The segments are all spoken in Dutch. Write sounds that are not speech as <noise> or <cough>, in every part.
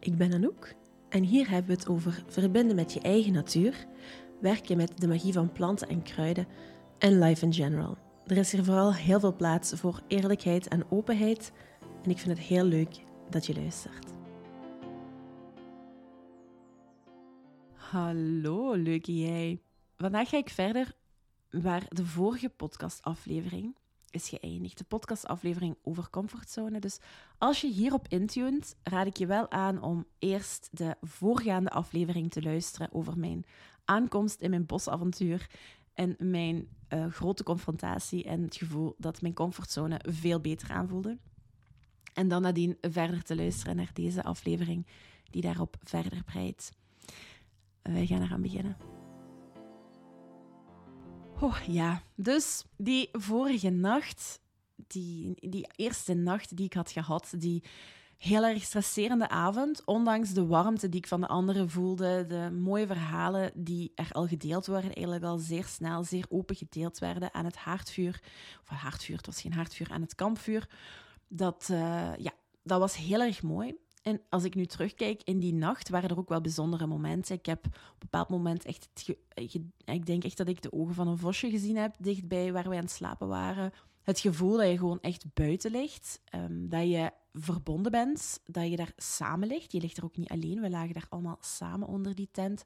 Ik ben Anouk en hier hebben we het over verbinden met je eigen natuur, werken met de magie van planten en kruiden en life in general. Er is hier vooral heel veel plaats voor eerlijkheid en openheid en ik vind het heel leuk dat je luistert. Hallo, leuke jij. Vandaag ga ik verder waar de vorige podcastaflevering is geëindigd. De podcastaflevering over comfortzone. Dus als je hierop intunt, raad ik je wel aan om eerst de voorgaande aflevering te luisteren over mijn aankomst in mijn bosavontuur en mijn uh, grote confrontatie en het gevoel dat mijn comfortzone veel beter aanvoelde. En dan nadien verder te luisteren naar deze aflevering die daarop verder breidt. Wij gaan eraan beginnen. Oh ja, dus die vorige nacht, die, die eerste nacht die ik had gehad, die heel erg stresserende avond, ondanks de warmte die ik van de anderen voelde, de mooie verhalen die er al gedeeld waren, eigenlijk al zeer snel, zeer open gedeeld werden aan het haardvuur. Of haardvuur, het was geen haardvuur, aan het kampvuur. Dat, uh, ja, dat was heel erg mooi. En als ik nu terugkijk in die nacht, waren er ook wel bijzondere momenten. Ik heb op een bepaald moment echt... ik denk echt dat ik de ogen van een vosje gezien heb, dichtbij waar wij aan het slapen waren. Het gevoel dat je gewoon echt buiten ligt. Ehm, dat je verbonden bent. Dat je daar samen ligt. Je ligt er ook niet alleen. We lagen daar allemaal samen onder die tent.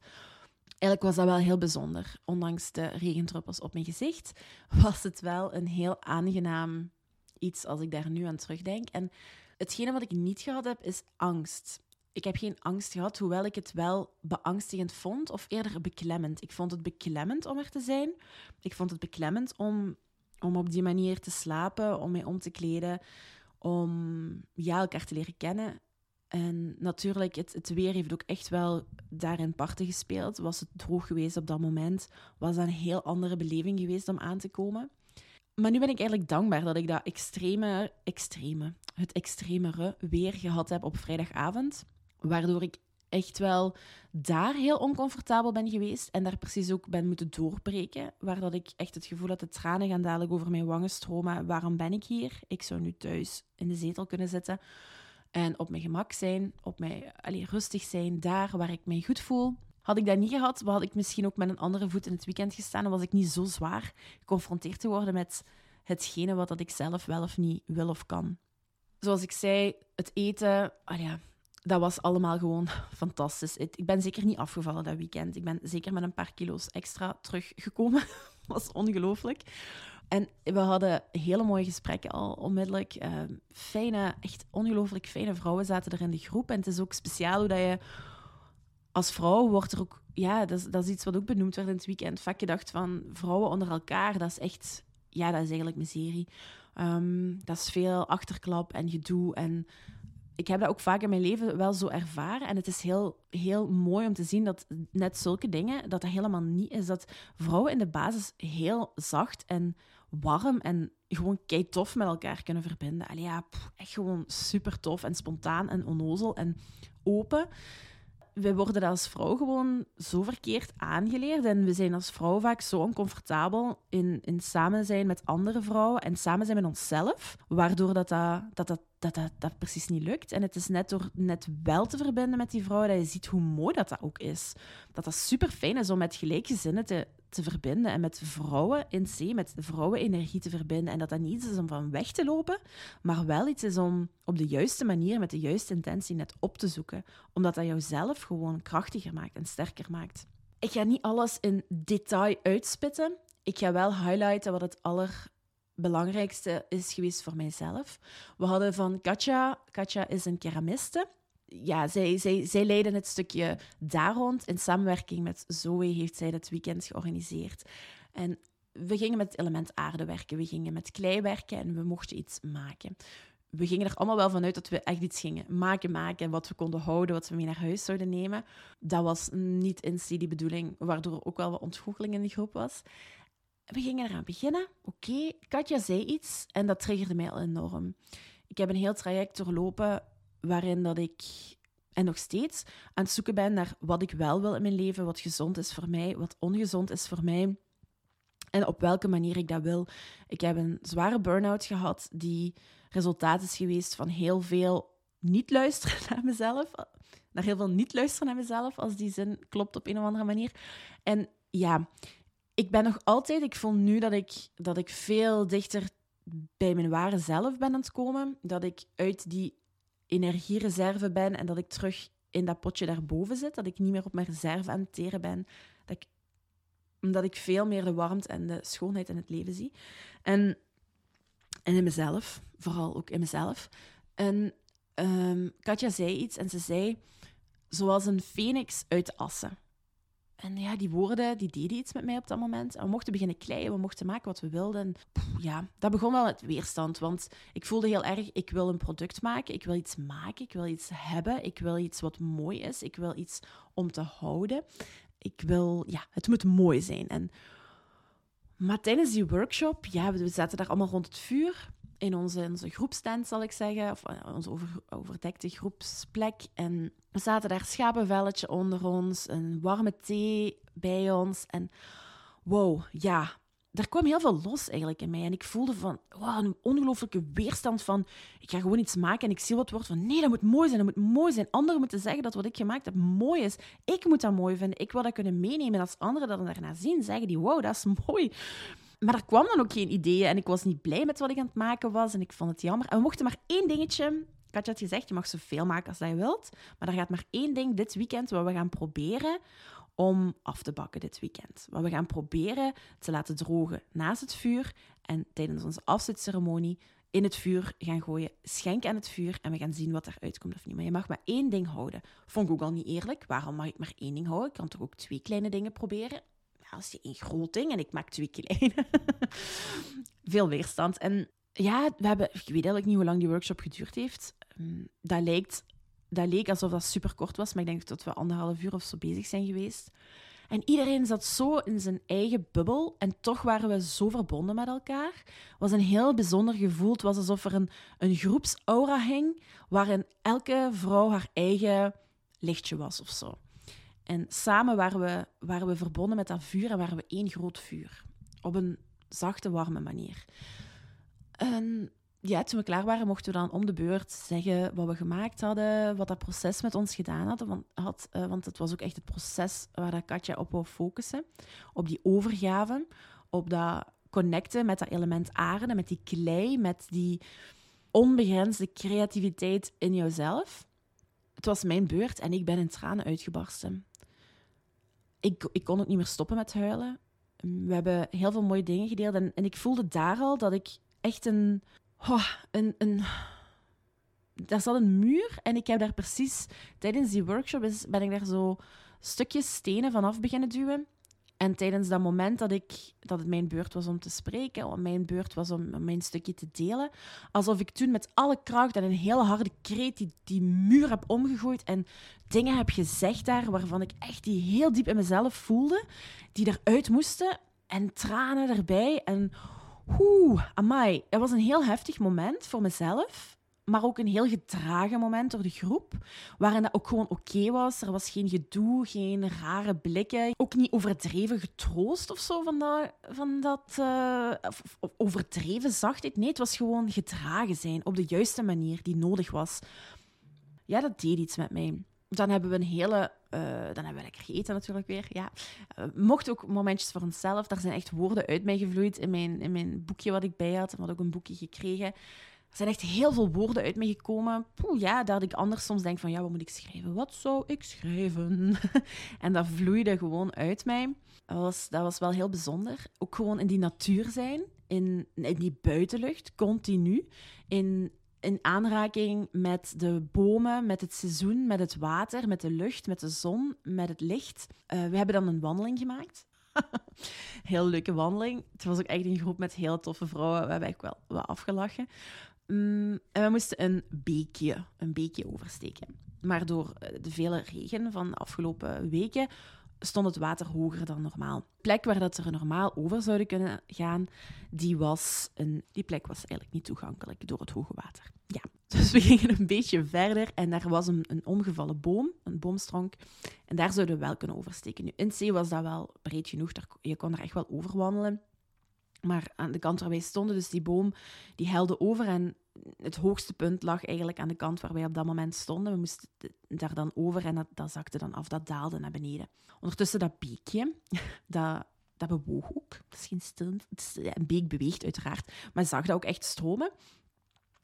Eigenlijk was dat wel heel bijzonder. Ondanks de regendruppels op mijn gezicht, <laughs> was het wel een heel aangenaam iets als ik daar nu aan terugdenk. En Hetgene wat ik niet gehad heb, is angst. Ik heb geen angst gehad, hoewel ik het wel beangstigend vond, of eerder beklemmend. Ik vond het beklemmend om er te zijn. Ik vond het beklemmend om, om op die manier te slapen, om mij om te kleden, om ja, elkaar te leren kennen. En natuurlijk, het, het weer heeft ook echt wel daarin parten gespeeld. Was het droog geweest op dat moment, was dat een heel andere beleving geweest om aan te komen. Maar nu ben ik eigenlijk dankbaar dat ik dat extreme, extreme, het extremere weer gehad heb op vrijdagavond. Waardoor ik echt wel daar heel oncomfortabel ben geweest en daar precies ook ben moeten doorbreken. Waar dat ik echt het gevoel had, de tranen gaan dadelijk over mijn wangen stromen. Waarom ben ik hier? Ik zou nu thuis in de zetel kunnen zitten en op mijn gemak zijn, op mij, allez, rustig zijn, daar waar ik mij goed voel. Had ik dat niet gehad, had ik misschien ook met een andere voet in het weekend gestaan en was ik niet zo zwaar geconfronteerd te worden met hetgene wat dat ik zelf wel of niet wil of kan. Zoals ik zei, het eten, oh ja, dat was allemaal gewoon <laughs> fantastisch. Ik ben zeker niet afgevallen dat weekend. Ik ben zeker met een paar kilo's extra teruggekomen. <laughs> was ongelooflijk. En we hadden hele mooie gesprekken al onmiddellijk. Uh, fijne, echt ongelooflijk fijne vrouwen zaten er in de groep. En het is ook speciaal hoe dat je als vrouw wordt er ook, ja, dat is, dat is iets wat ook benoemd werd in het weekend. Vaak gedacht van vrouwen onder elkaar, dat is echt, ja, dat is eigenlijk miserie. Um, dat is veel achterklap en gedoe. En ik heb dat ook vaak in mijn leven wel zo ervaren. En het is heel, heel mooi om te zien dat net zulke dingen, dat dat helemaal niet is. Dat vrouwen in de basis heel zacht en warm en gewoon kei tof met elkaar kunnen verbinden. Allee, ja, echt gewoon super tof en spontaan en onnozel en open we worden als vrouw gewoon zo verkeerd aangeleerd. En we zijn als vrouw vaak zo oncomfortabel in, in samen zijn met andere vrouwen en samen zijn met onszelf, waardoor dat, dat, dat, dat, dat, precies niet lukt. En het is net door net wel te verbinden met die vrouw dat je ziet hoe mooi dat dat ook is. Dat dat super fijn is om met gelijkgezinnen te, te verbinden en met vrouwen in zee, met vrouwenenergie te verbinden. En dat dat niet is om van weg te lopen, maar wel iets is om op de juiste manier, met de juiste intentie net op te zoeken. Omdat dat jouzelf gewoon krachtiger maakt en sterker maakt. Ik ga niet alles in detail uitspitten. Ik ga wel highlighten wat het allerbelangrijkste is geweest voor mijzelf. We hadden van Katja, Katja is een keramiste ja, zij, zij, zij leiden het stukje daar rond. In samenwerking met Zoe heeft zij dat weekend georganiseerd. En we gingen met het element aarde werken, we gingen met klei werken en we mochten iets maken. We gingen er allemaal wel vanuit dat we echt iets gingen maken, maken, wat we konden houden, wat we mee naar huis zouden nemen. Dat was niet in die bedoeling, waardoor ook wel wat ontgoocheling in de groep was. We gingen eraan beginnen. Oké, Katja zei iets en dat triggerde mij al enorm. Ik heb een heel traject doorlopen waarin dat ik, en nog steeds, aan het zoeken ben naar wat ik wel wil in mijn leven, wat gezond is voor mij, wat ongezond is voor mij. En op welke manier ik dat wil. Ik heb een zware burn-out gehad, die resultaat is geweest van heel veel niet luisteren <laughs> naar mezelf. naar heel veel niet luisteren naar mezelf, als die zin klopt op een of andere manier. En ja, ik ben nog altijd, ik voel nu dat ik, dat ik veel dichter bij mijn ware zelf ben aan het komen. Dat ik uit die energiereserve ben en dat ik terug in dat potje daarboven zit. Dat ik niet meer op mijn reserve aan het teren ben. Dat ik, omdat ik veel meer de warmte en de schoonheid in het leven zie. En, en in mezelf, vooral ook in mezelf. En um, Katja zei iets en ze zei, zoals een phoenix uit de assen. En ja, die woorden die deden iets met mij op dat moment. En we mochten beginnen kleien, we mochten maken wat we wilden. ja, dat begon wel met weerstand. Want ik voelde heel erg, ik wil een product maken, ik wil iets maken, ik wil iets hebben, ik wil iets wat mooi is, ik wil iets om te houden. Ik wil, ja, het moet mooi zijn. En, maar tijdens die workshop, ja, we zaten daar allemaal rond het vuur in onze, onze groepstent, zal ik zeggen, of eh, onze over, overdekte groepsplek. En we zaten daar schapenvelletje onder ons, een warme thee bij ons. En wow, ja, er kwam heel veel los eigenlijk in mij. En ik voelde van, wow, een ongelooflijke weerstand van, ik ga gewoon iets maken en ik zie wat wordt van, nee, dat moet mooi zijn, dat moet mooi zijn. Anderen moeten zeggen dat wat ik gemaakt heb mooi is. Ik moet dat mooi vinden. Ik wil dat kunnen meenemen. En als anderen dat daarna zien, zeggen die, wow, dat is mooi. Maar er kwam dan ook geen ideeën en ik was niet blij met wat ik aan het maken was en ik vond het jammer. En we mochten maar één dingetje. Katja had gezegd, je mag zoveel maken als je wilt, maar er gaat maar één ding dit weekend wat we gaan proberen om af te bakken dit weekend. Wat we gaan proberen te laten drogen naast het vuur en tijdens onze afzetceremonie in het vuur gaan gooien, schenken aan het vuur en we gaan zien wat eruit komt of niet. Maar je mag maar één ding houden. Vond ik ook al niet eerlijk. Waarom mag ik maar één ding houden? Ik kan toch ook twee kleine dingen proberen? Als je één groot ding en ik maak twee kleine. <laughs> Veel weerstand. En ja, we hebben, ik weet eigenlijk niet hoe lang die workshop geduurd heeft. Ehm, dat, lijkt, dat leek alsof dat super kort was, maar ik denk dat we anderhalf uur of zo bezig zijn geweest. En iedereen zat zo in zijn eigen bubbel en toch waren we zo verbonden met elkaar. Het was een heel bijzonder gevoel. Het was alsof er een, een groepsaura hing, waarin elke vrouw haar eigen lichtje was of zo. En samen waren we, waren we verbonden met dat vuur en waren we één groot vuur. Op een zachte, warme manier. En ja, toen we klaar waren, mochten we dan om de beurt zeggen wat we gemaakt hadden, wat dat proces met ons gedaan had. Want, had, uh, want het was ook echt het proces waar dat Katja op wou focussen. Op die overgave, op dat connecten met dat element aarde, met die klei, met die onbegrensde creativiteit in jouzelf. Het was mijn beurt en ik ben in tranen uitgebarsten ik, ik kon ook niet meer stoppen met huilen. We hebben heel veel mooie dingen gedeeld. En, ik voelde daar al dat ik echt een, oh, een, een. Daar zat een muur en ik heb daar precies tijdens die workshop ben ik daar zo stukjes stenen vanaf beginnen duwen. En tijdens dat moment dat, ik, dat het mijn beurt was om te spreken, om mijn beurt was om mijn stukje te delen, alsof ik toen met alle kracht en een hele harde kreet die, die muur heb omgegooid en dingen heb gezegd daar waarvan ik echt die heel diep in mezelf voelde, die eruit moesten en tranen erbij. En oeh, amai, dat was een heel heftig moment voor mezelf maar ook een heel gedragen moment door de groep, waarin dat ook gewoon oké was. Er was geen gedoe, geen rare blikken, ook niet overdreven getroost of zo van dat, van dat uh, overdreven zachtheid. Nee, het was gewoon gedragen zijn op de juiste manier die nodig was. Ja, dat deed iets met mij. Dan hebben we een hele uh, dan hebben we lekker gegeten natuurlijk weer. Ja. Uh, mocht ook momentjes voor onszelf. Daar zijn echt woorden uit mij gevloeid in mijn, in mijn boekje wat ik bij had. Ik had ook een boekje gekregen. Er zijn echt heel veel woorden uit me gekomen. Poeh, ja, dat ik anders soms denk van, ja, wat moet ik schrijven? Wat zou ik schrijven? <laughs> en dat vloeide gewoon uit mij. Dat was, dat was wel heel bijzonder. Ook gewoon in die natuur zijn, in, in die buitenlucht, continu. In, in aanraking met de bomen, met het seizoen, met het water, met de lucht, met de zon, met het licht. Uh, we hebben dan een wandeling gemaakt. <laughs> heel leuke wandeling. Het was ook echt een groep met heel toffe vrouwen. We hebben echt wel wat afgelachen. Mm, en we moesten een beekje, een beekje oversteken. Maar door eh, de vele regen van de afgelopen weken stond het water hoger dan normaal. De plek waar dat er normaal over zouden kunnen gaan, die, was een, die plek was eigenlijk niet toegankelijk door het hoge water. Ja, <laughs> dus we gingen een beetje verder en daar was een, een omgevallen boom, een boomstronk. En daar zouden we wel kunnen oversteken. In zee was dat wel breed genoeg, je kon er echt wel over wandelen. Maar aan de kant waar wij stonden, dus die boom, die helde over en het hoogste punt lag eigenlijk aan de kant waar wij op dat moment stonden. We moesten daar dan over en dat, dat zakte dan af, dat daalde naar beneden. Ondertussen dat beekje, <laughs> dat, dat bewoog ook. Het is geen stil, een beek beweegt uiteraard, maar zag dat ook echt stromen.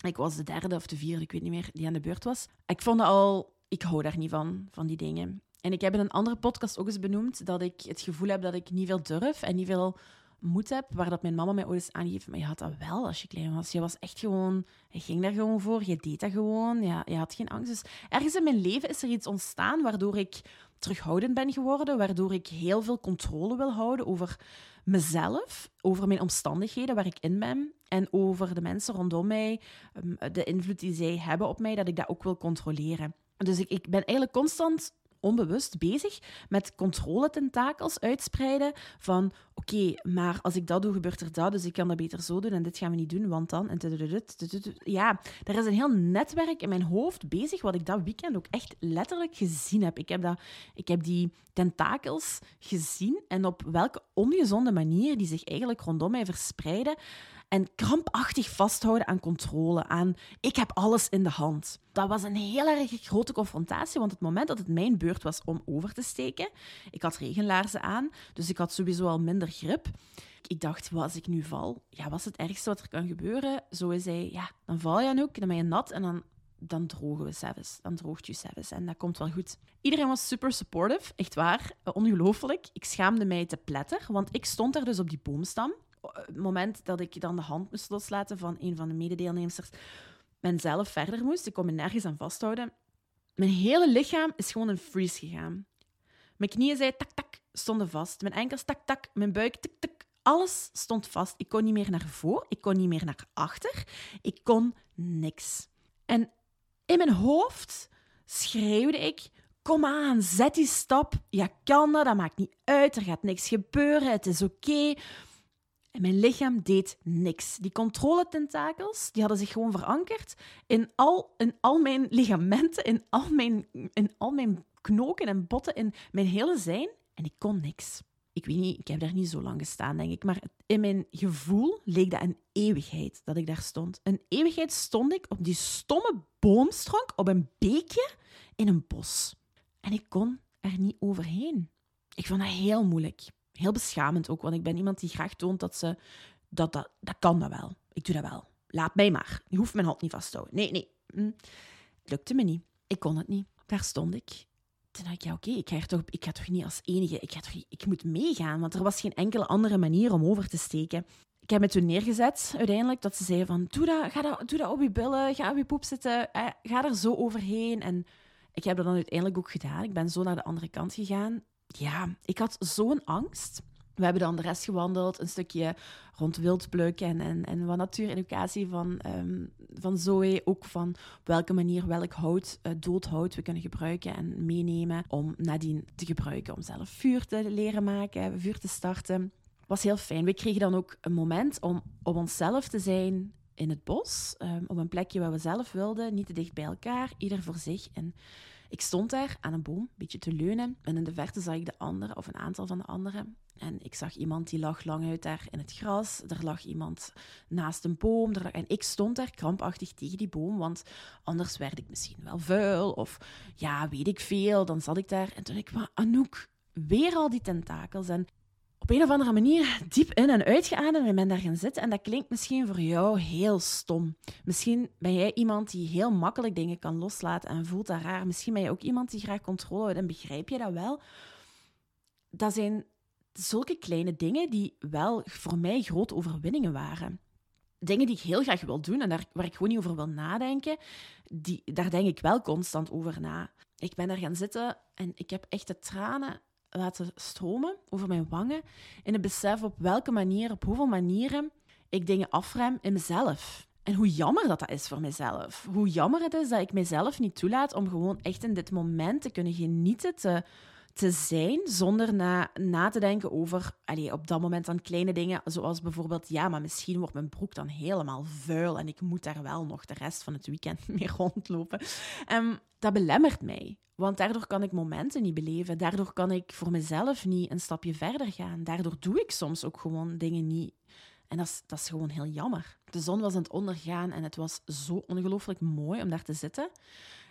Ik was de derde of de vierde, ik weet niet meer, die aan de beurt was. Ik vond al, ik hou daar niet van, van die dingen. En ik heb in een andere podcast ook eens benoemd dat ik het gevoel heb dat ik niet veel durf en niet veel moed heb, waar dat mijn mama mij ooit eens aangeeft, maar je had dat wel als je klein was. Je was echt gewoon, je ging daar gewoon voor, je deed dat gewoon, ja, je had geen angst. Dus ergens in mijn leven is er iets ontstaan waardoor ik terughoudend ben geworden, waardoor ik heel veel controle wil houden over mezelf, over mijn omstandigheden waar ik in ben en over de mensen rondom mij, ehm, de invloed die zij hebben op mij, dat ik dat ook wil controleren. Dus ik, ik ben eigenlijk constant onbewust bezig met controletentakels uitspreiden van oké, maar als ik dat doe, gebeurt er dat, dus ik kan dat beter zo doen en dit gaan we niet doen, want dan... En ja, er is een heel netwerk in mijn hoofd bezig, wat ik dat weekend ook echt letterlijk gezien heb. Ik heb, dat, ik heb die tentakels gezien en op welke ongezonde manier die zich eigenlijk rondom mij verspreiden en krampachtig vasthouden aan controle, aan ik heb alles in de hand. Dat was een heel erg grote confrontatie, want het moment dat het mijn beurt was om over te steken, ik had regenlaarzen aan, dus ik had sowieso al minder grip. Ik dacht, wat als ik nu val? Ja, wat is het ergste wat er kan gebeuren? Zo is hij, ja, dan val je ook, dan ben je nat en dan dan drogen we zelfs. Dan droogt je zelfs. En dat komt wel goed. Iedereen was super supportive. Echt waar. Ongelooflijk. Ik schaamde mij te pletter, want ik stond daar dus op die boomstam het moment dat ik dan de hand moest loslaten van een van de mededeelnemers, zelf verder moest. Ik kon me nergens aan vasthouden. Mijn hele lichaam is gewoon in freeze gegaan. Mijn knieën zei tak tak, stonden vast. Mijn enkels tak tak, mijn buik tik tik. Alles stond vast. Ik kon niet meer naar voren, ik kon niet meer naar achter. Ik kon niks. En in mijn hoofd schreeuwde ik: Kom aan, zet die stap. Ja, kan dat, dat maakt niet uit. Er gaat niks gebeuren. Het is oké. En mijn lichaam deed niks. Die controletentakels die hadden zich gewoon verankerd in al, in al mijn ligamenten, in al mijn, in al mijn knoken en botten, in mijn hele zijn. En ik kon niks. Ik weet niet, ik heb daar niet zo lang gestaan, denk ik. Maar in mijn gevoel leek dat een eeuwigheid dat ik daar stond. Een eeuwigheid stond ik op die stomme boomstronk op een beekje in een bos. En ik kon er niet overheen. Ik vond dat heel moeilijk heel beschamend ook, want ik ben iemand die graag toont dat ze... Dat, dat, dat kan dat wel. Ik doe dat wel. Laat mij maar. Je hoeft mijn hand niet vast te houden. Nee, nee. Hm. Lukte me niet. Ik kon het niet. Daar stond ik. Toen dacht ik, ja, oké, ik, ga toch, ik ga toch niet als enige... Ik, ga toch, ik moet meegaan, want er was geen enkele andere manier om over te steken. Ik heb me toen neergezet, uiteindelijk, dat ze zeiden van... Doe dat, ga dat, doe dat op je billen, ga op je poep zitten, ga er zo overheen. En ik heb dat dan uiteindelijk ook gedaan. Ik ben zo naar de andere kant gegaan ja, ik had zo'n angst. We hebben dan de rest gewandeld, een stukje rond wildpluk en, en, en wat natuureducatie van, um, van Zoe. Ook van op welke manier welk hout, uh, dood hout we kunnen gebruiken en meenemen om nadien te gebruiken. Om zelf vuur te leren maken, vuur te starten. was heel fijn. We kregen dan ook een moment om op onszelf te zijn in het bos. Um, op een plekje waar we zelf wilden, niet te dicht bij elkaar, ieder voor zich. En ik stond daar aan een boom, een beetje te leunen. En in de verte zag ik de andere, of een aantal van de anderen. En ik zag iemand die lag lang uit daar in het gras. Er lag iemand naast een boom. En ik stond daar krampachtig tegen die boom, want anders werd ik misschien wel vuil. Of ja, weet ik veel. Dan zat ik daar en toen ik, maar Anouk, weer al die tentakels. En op een of andere manier diep in en uitgeademd en ben daar gaan zitten. En dat klinkt misschien voor jou heel stom. Misschien ben jij iemand die heel makkelijk dingen kan loslaten en voelt dat raar. Misschien ben je ook iemand die graag controle houdt en begrijp je dat wel. Dat zijn zulke kleine dingen die wel voor mij grote overwinningen waren. Dingen die ik heel graag wil doen en daar, waar ik gewoon niet over wil nadenken, die, daar denk ik wel constant over na. Ik ben daar gaan zitten en ik heb echt de tranen laten stromen over mijn wangen. In het besef op welke manier, op hoeveel manieren ik dingen afrem in mezelf. En hoe jammer dat dat is voor mezelf. Hoe jammer het is dat ik mezelf niet toelaat om gewoon echt in dit moment te kunnen genieten, te, te zijn, zonder na, na te denken over allee, op dat moment dan kleine dingen, zoals bijvoorbeeld, ja, maar misschien wordt mijn broek dan helemaal vuil en ik moet daar wel nog de rest van het weekend <laughs> mee rondlopen. Um, dat belemmert mij. Want daardoor kan ik momenten niet beleven. Daardoor kan ik voor mezelf niet een stapje verder gaan. Daardoor doe ik soms ook gewoon dingen niet. En dat is, dat is gewoon heel jammer. De zon was aan het ondergaan en het was zo ongelooflijk mooi om daar te zitten.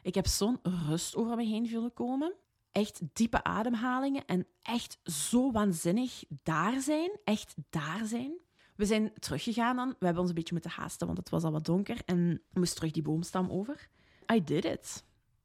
Ik heb zo'n rust over me heen voelen komen. Echt diepe ademhalingen en echt zo waanzinnig daar zijn. Echt daar zijn. We zijn teruggegaan dan. We hebben ons een beetje moeten haasten, want het was al wat donker. En we terug die boomstam over. I did it.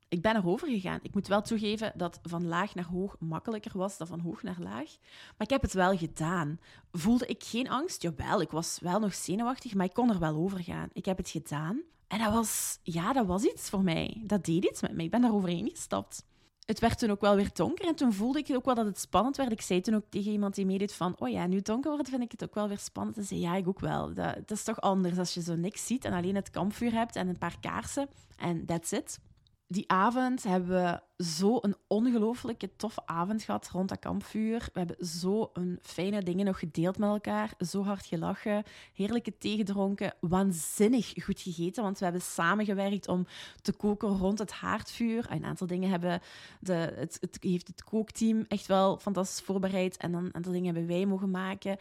Ik ben erover gegaan. Ik moet wel toegeven dat van laag naar hoog makkelijker was dan van hoog naar laag. Maar ik heb het wel gedaan. Voelde ik geen angst? Jawel, ik was wel nog zenuwachtig, maar ik kon er wel over gaan. Ik heb het gedaan. En dat was, ja, dat was iets voor mij. Dat deed iets met mij. Ik ben daar overheen gestapt. Het werd toen ook wel weer donker en toen voelde ik ook wel dat het spannend werd. Ik zei toen ook tegen iemand die meedeed van, oh ja, nu donker wordt, vind ik het ook wel weer spannend. En zei, ja, ik ook wel. Dat, dat is toch anders als je zo niks ziet en alleen het kampvuur hebt en een paar kaarsen en that's it. Die avond hebben we zo een ongelooflijke toffe avond gehad rond dat kampvuur. We hebben zo een fijne dingen nog gedeeld met elkaar. Zo hard gelachen, heerlijke thee gedronken, waanzinnig goed gegeten. Want we hebben samengewerkt om te koken rond het haardvuur. Een aantal dingen hebben de, het, het heeft het kookteam echt wel fantastisch voorbereid. En dan een aantal dingen hebben wij mogen maken.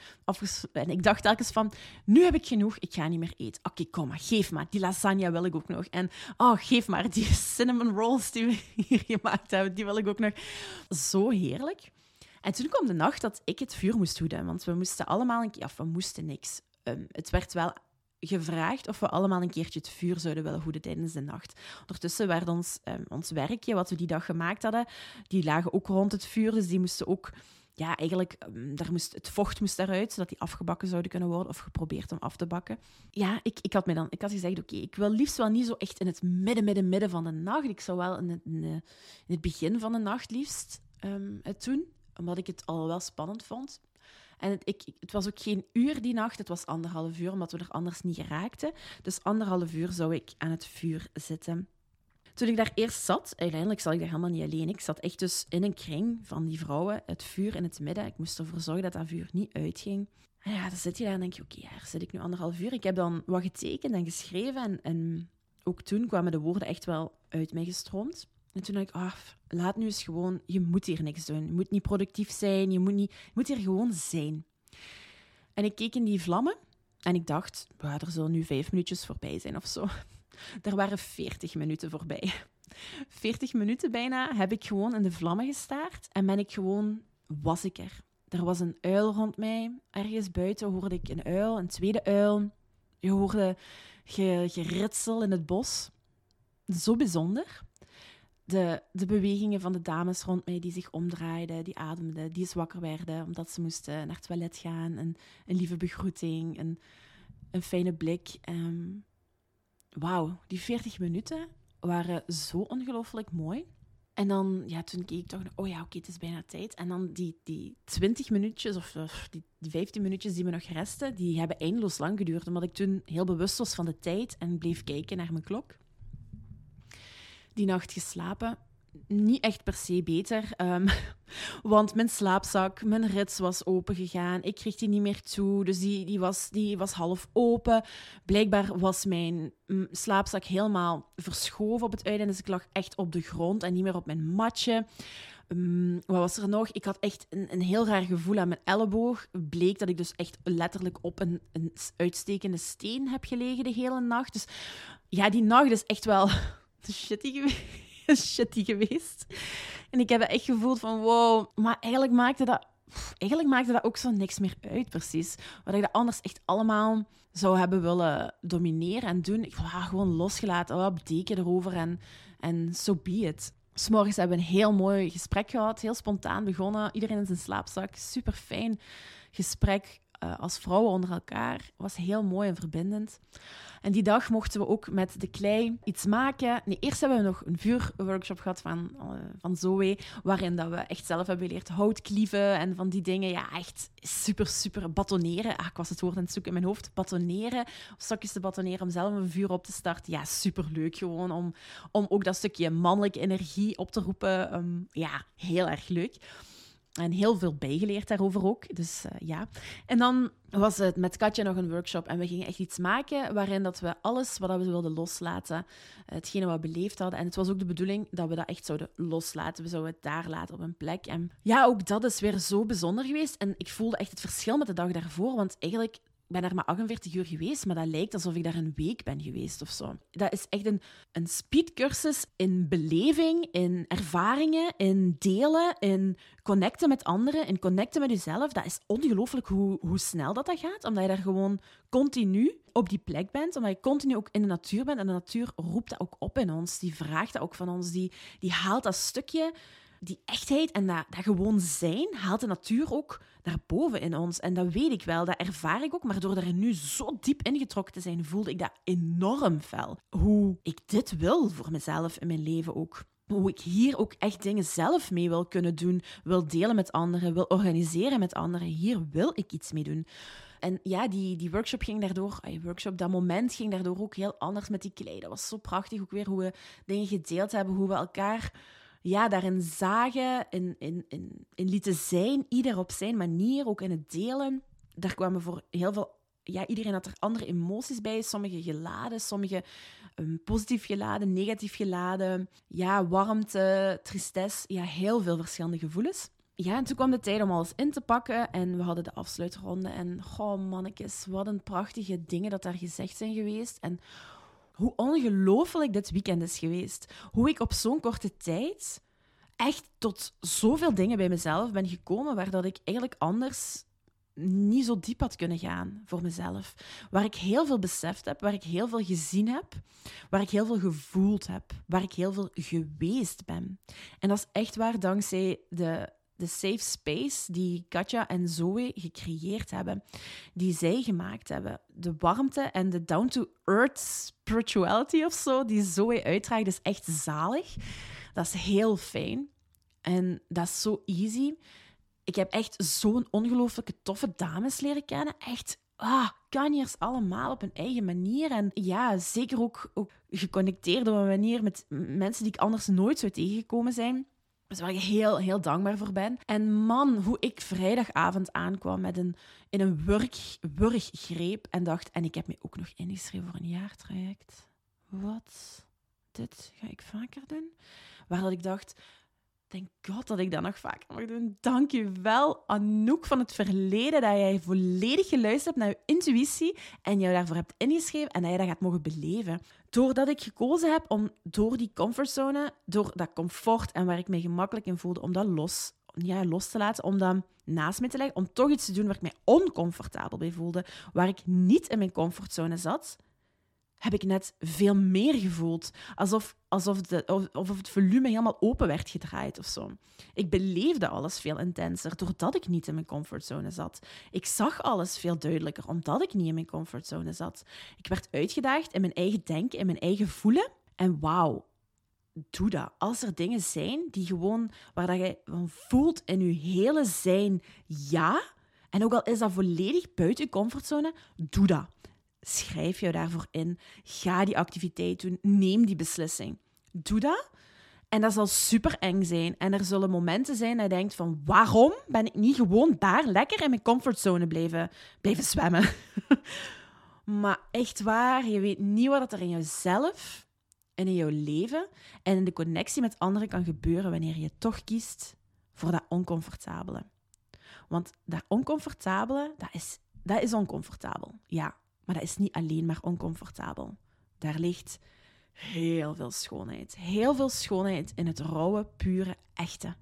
en ik dacht telkens van, nu heb ik genoeg, ik ga niet meer eten. Oké, kom maar, geef maar. Die lasagne wil ik ook nog. En oh, geef maar die <laughs> cinnamon rolls die we hier gemaakt hebben. Die wil ik ook nog. Zo heerlijk. En toen kwam de nacht dat ik het vuur moest hoeden. Want we moesten allemaal een keer... Of we moesten niks. Um, het werd wel gevraagd of we allemaal een keertje het vuur zouden willen hoeden tijdens de nacht. Ondertussen werd ons, um, ons werkje, wat we die dag gemaakt hadden, die lagen ook rond het vuur. Dus die moesten ook ja, eigenlijk, ehm, daar moest, het vocht moest daaruit, zodat die afgebakken zouden kunnen worden, of geprobeerd om af te bakken. Ja, ik, ik had me dan ik had gezegd, oké, ik wil liefst wel niet zo echt in het midden, midden, midden van de nacht. Ik zou wel in het, in het begin van de nacht liefst um, het doen, omdat ik het al wel spannend vond. En het, ik, het was ook geen uur die nacht, het was anderhalf uur, omdat we er anders niet geraakten. Dus anderhalf uur zou ik aan het vuur zitten. Toen ik daar eerst zat, uiteindelijk zat ik daar helemaal niet alleen. Ik zat echt dus in een kring van die vrouwen, het vuur in het midden. Ik moest ervoor zorgen dat dat vuur niet uitging. En ja, dan zit je daar en denk je, oké, okay, zit ik nu anderhalf uur. Ik heb dan wat getekend en geschreven en, en ook toen kwamen de woorden echt wel uit mij gestroomd. En toen dacht ik, ah, laat nu eens gewoon, je moet hier niks doen. Je moet niet productief zijn, je moet, niet, je moet hier gewoon zijn. En ik keek in die vlammen en ik dacht, er zullen nu vijf minuutjes voorbij zijn of zo. Er waren 40 minuten voorbij. 40 minuten bijna heb ik gewoon in de vlammen gestaard en ben ik gewoon, was ik er. Er was een uil rond mij. Ergens buiten hoorde ik een uil, een tweede uil. Je hoorde geritsel in het bos. Zo bijzonder. De, de bewegingen van de dames rond mij die zich omdraaiden, die ademden, die zwakker werden omdat ze moesten naar het toilet gaan. Een, een lieve begroeting, een, een fijne blik. Um, wauw, die 40 minuten waren zo ongelooflijk mooi. En dan, ja, toen keek ik toch, oh ja, oké, het is bijna tijd. En dan die, die 20 minuutjes, of, die, die 15 minuutjes die me nog resten, die hebben eindeloos lang geduurd. Omdat ik toen heel bewust was van de tijd en bleef kijken naar mijn klok. Die nacht geslapen niet echt per se beter. Um, <laughs> want mijn slaapzak, mijn rits was open gegaan. Ik kreeg die niet meer toe. Dus die, die, was, die was half open. Blijkbaar was mijn mm, slaapzak helemaal verschoven op het uiteinde. Dus ik lag echt op de grond en niet meer op mijn matje. Um, wat was er nog? Ik had echt een, een heel raar gevoel aan mijn elleboog. Bleek dat ik dus echt letterlijk op een, een uitstekende steen heb gelegen de hele nacht. Dus ja, die nacht is echt wel <laughs> shitty geweest <laughs> shitty geweest. En ik heb echt gevoeld van wow. Maar eigenlijk maakte dat, eigenlijk maakte dat ook zo niks meer uit, precies. Wat ik dat anders echt allemaal zou hebben willen domineren en doen. Ik wou gewoon losgelaten. Wat betekent erover en, en so be it. S'morgens hebben we een heel mooi gesprek gehad. Heel spontaan begonnen. Iedereen in zijn slaapzak. Super fijn gesprek uh, als vrouwen onder elkaar. was heel mooi en verbindend. En die dag mochten we ook met de klei iets maken. Nee, eerst hebben we nog een vuurworkshop gehad van, uh, van Zoe, waarin dat we echt zelf hebben geleerd hout klieven en van die dingen. Ja, echt super, super batoneren. Ah, ik was het woord aan het zoeken in mijn hoofd. Batoneren, stokjes te batoneren om zelf een vuur op te starten. Ja, super leuk gewoon om, om ook dat stukje mannelijke energie op te roepen. Um, ja, heel erg leuk. En heel veel bijgeleerd daarover ook. Dus uh, ja. En dan was het met Katja nog een workshop en we gingen echt iets maken waarin dat we alles wat we wilden loslaten, hetgene wat we beleefd hadden. En het was ook de bedoeling dat we dat echt zouden loslaten. We zouden het daar laten op een plek. En ja, ook dat is weer zo bijzonder geweest. En ik voelde echt het verschil met de dag daarvoor, want eigenlijk ben daar maar 48 uur geweest, maar dat lijkt alsof ik daar een week ben geweest of zo. Dat is echt een, een speedcursus in beleving, in ervaringen, in delen, in connecten met anderen, in connecten met jezelf. Dat is ongelooflijk hoe, hoe snel dat, dat gaat, omdat je daar gewoon continu op die plek bent, omdat je continu ook in de natuur bent. En de natuur roept dat ook op in ons, die vraagt dat ook van ons, die, die haalt dat stukje die echtheid en dat, dat gewoon zijn haalt de natuur ook naar boven in ons. En dat weet ik wel, dat ervaar ik ook. Maar door er nu zo diep ingetrokken te zijn, voelde ik dat enorm fel. Hoe ik dit wil voor mezelf in mijn leven ook. Hoe ik hier ook echt dingen zelf mee wil kunnen doen, wil delen met anderen, wil organiseren met anderen. Hier wil ik iets mee doen. En ja, die, die workshop ging daardoor, die workshop, dat moment ging daardoor ook heel anders met die klei. Dat was zo prachtig ook weer hoe we dingen gedeeld hebben, hoe we elkaar ja, daarin zagen, in, in, in, in lieten zijn, ieder op zijn manier, ook in het delen. Daar kwamen voor heel veel... Ja, iedereen had er andere emoties bij. Sommige geladen, sommige um, positief geladen, negatief geladen. Ja, warmte, tristesse. Ja, heel veel verschillende gevoelens. Ja, en toen kwam de tijd om alles in te pakken en we hadden de afsluitronde. En goh, mannetjes, wat een prachtige dingen dat daar gezegd zijn geweest. En hoe ongelooflijk dit weekend is geweest. Hoe ik op zo'n korte tijd echt tot zoveel dingen bij mezelf ben gekomen waar dat ik eigenlijk anders niet zo diep had kunnen gaan voor mezelf. Waar ik heel veel beseft heb, waar ik heel veel gezien heb, waar ik heel veel gevoeld heb, waar ik heel veel geweest ben. En dat is echt waar dankzij de de safe space die Katja en Zoe gecreëerd hebben, die zij gemaakt hebben. De warmte en de down-to-earth spirituality of zo, die Zoe uitdraagt, is echt zalig. Dat is heel fijn. En dat is zo easy. Ik heb echt zo'n ongelooflijke toffe dames leren kennen. Echt ah, kanjers allemaal op hun eigen manier. En ja, zeker ook, ook geconnecteerd op een manier met mensen die ik anders nooit zou tegengekomen zijn. Dus waar ik heel, heel dankbaar voor ben. En man, hoe ik vrijdagavond aankwam met een, in een wurg, wurggreep en dacht, en ik heb me ook nog ingeschreven voor een jaartraject. Wat? Dit ga ik vaker doen? Waar dat ik dacht, Thank God dat ik dat nog vaker mag doen. Dank je wel, Anouk van het verleden, dat jij volledig geluisterd hebt naar je intuïtie en jou daarvoor hebt ingeschreven en dat je dat gaat mogen beleven. Doordat ik gekozen heb om door die comfortzone, door dat comfort en waar ik me gemakkelijk in voelde, om dat los, ja, los te laten, om dat naast me te leggen, om toch iets te doen waar ik mij oncomfortabel bij voelde, waar ik niet in mijn comfortzone zat, heb ik net veel meer gevoeld. Alsof, alsof, de, of, of het volume helemaal open werd gedraaid of zo. Ik beleefde alles veel intenser doordat ik niet in mijn comfortzone zat. Ik zag alles veel duidelijker omdat ik niet in mijn comfortzone zat. Ik werd uitgedaagd in mijn eigen denken, in mijn eigen voelen. En wauw, doe dat. Als er dingen zijn die gewoon, waar dat je van voelt in je hele zijn, ja. En ook al is dat volledig buiten je comfortzone, doe dat. Schrijf jou daarvoor in. Ga die activiteit doen. Neem die beslissing. Doe dat. En dat zal super eng zijn. En er zullen momenten zijn dat je denkt van... Waarom ben ik niet gewoon daar lekker in mijn comfortzone blijven, blijven zwemmen? <laughs> maar echt waar, je weet niet wat er in jezelf en in jouw leven en in de connectie met anderen kan gebeuren wanneer je toch kiest voor dat oncomfortabele. Want dat oncomfortabele, dat is, dat is oncomfortabel. Ja, maar dat is niet alleen maar oncomfortabel. Daar ligt heel veel schoonheid. Heel veel schoonheid in het rauwe, pure, echte.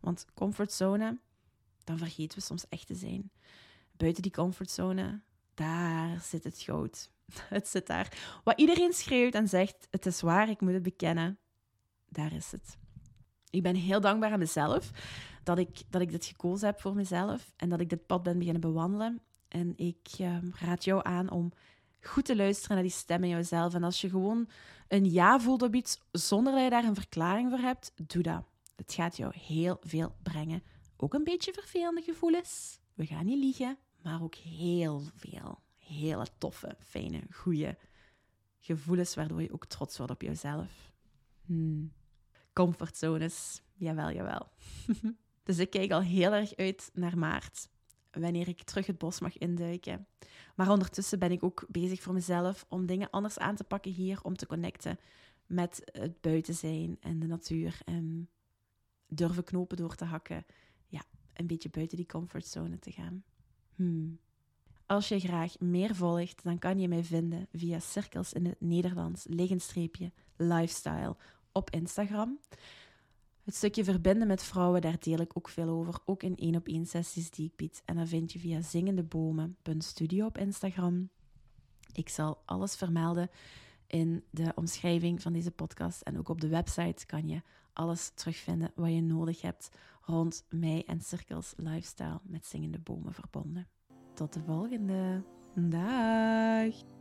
Want comfortzone, dan vergeten we soms echt te zijn. Buiten die comfortzone, daar zit het goud. <laughs> Het zit daar. Wat iedereen schreeuwt en zegt, het is waar, ik moet het bekennen. Daar is het. Ik ben heel dankbaar aan mezelf dat ik, dat ik dit gekozen heb voor mezelf en dat ik dit pad ben beginnen bewandelen. En ik ehm, raad jou aan om goed te luisteren naar die stem in jezelf. En als je gewoon een ja voelt op iets zonder dat je daar een verklaring voor hebt, doe dat. Het gaat jou heel veel brengen. Ook een beetje vervelende gevoelens. We gaan niet liegen, maar ook heel veel hele toffe, fijne, goede gevoelens, waardoor je ook trots wordt op jezelf. Hmm. Comfortzones, jawel, jawel. <laughs> dus ik kijk al heel erg uit naar maart wanneer ik terug het bos mag induiken. Maar ondertussen ben ik ook bezig voor mezelf om dingen anders aan te pakken hier, om te connecten met het buiten zijn en de natuur en durven knopen door te hakken. Ja, een beetje buiten die comfortzone te gaan. Hmm. Als je graag meer volgt, dan kan je mij vinden via Cirkels in het Nederlands, legenstreepje, lifestyle op Instagram. Het stukje verbinden met vrouwen, daar deel ik ook veel over. Ook in één op één sessies die ik bied. En dat vind je via zingendebomen.studio op Instagram. Ik zal alles vermelden in de omschrijving van deze podcast. En ook op de website kan je alles terugvinden wat je nodig hebt rond mij en Cirkels Lifestyle met zingende bomen verbonden. Tot de volgende. Dag!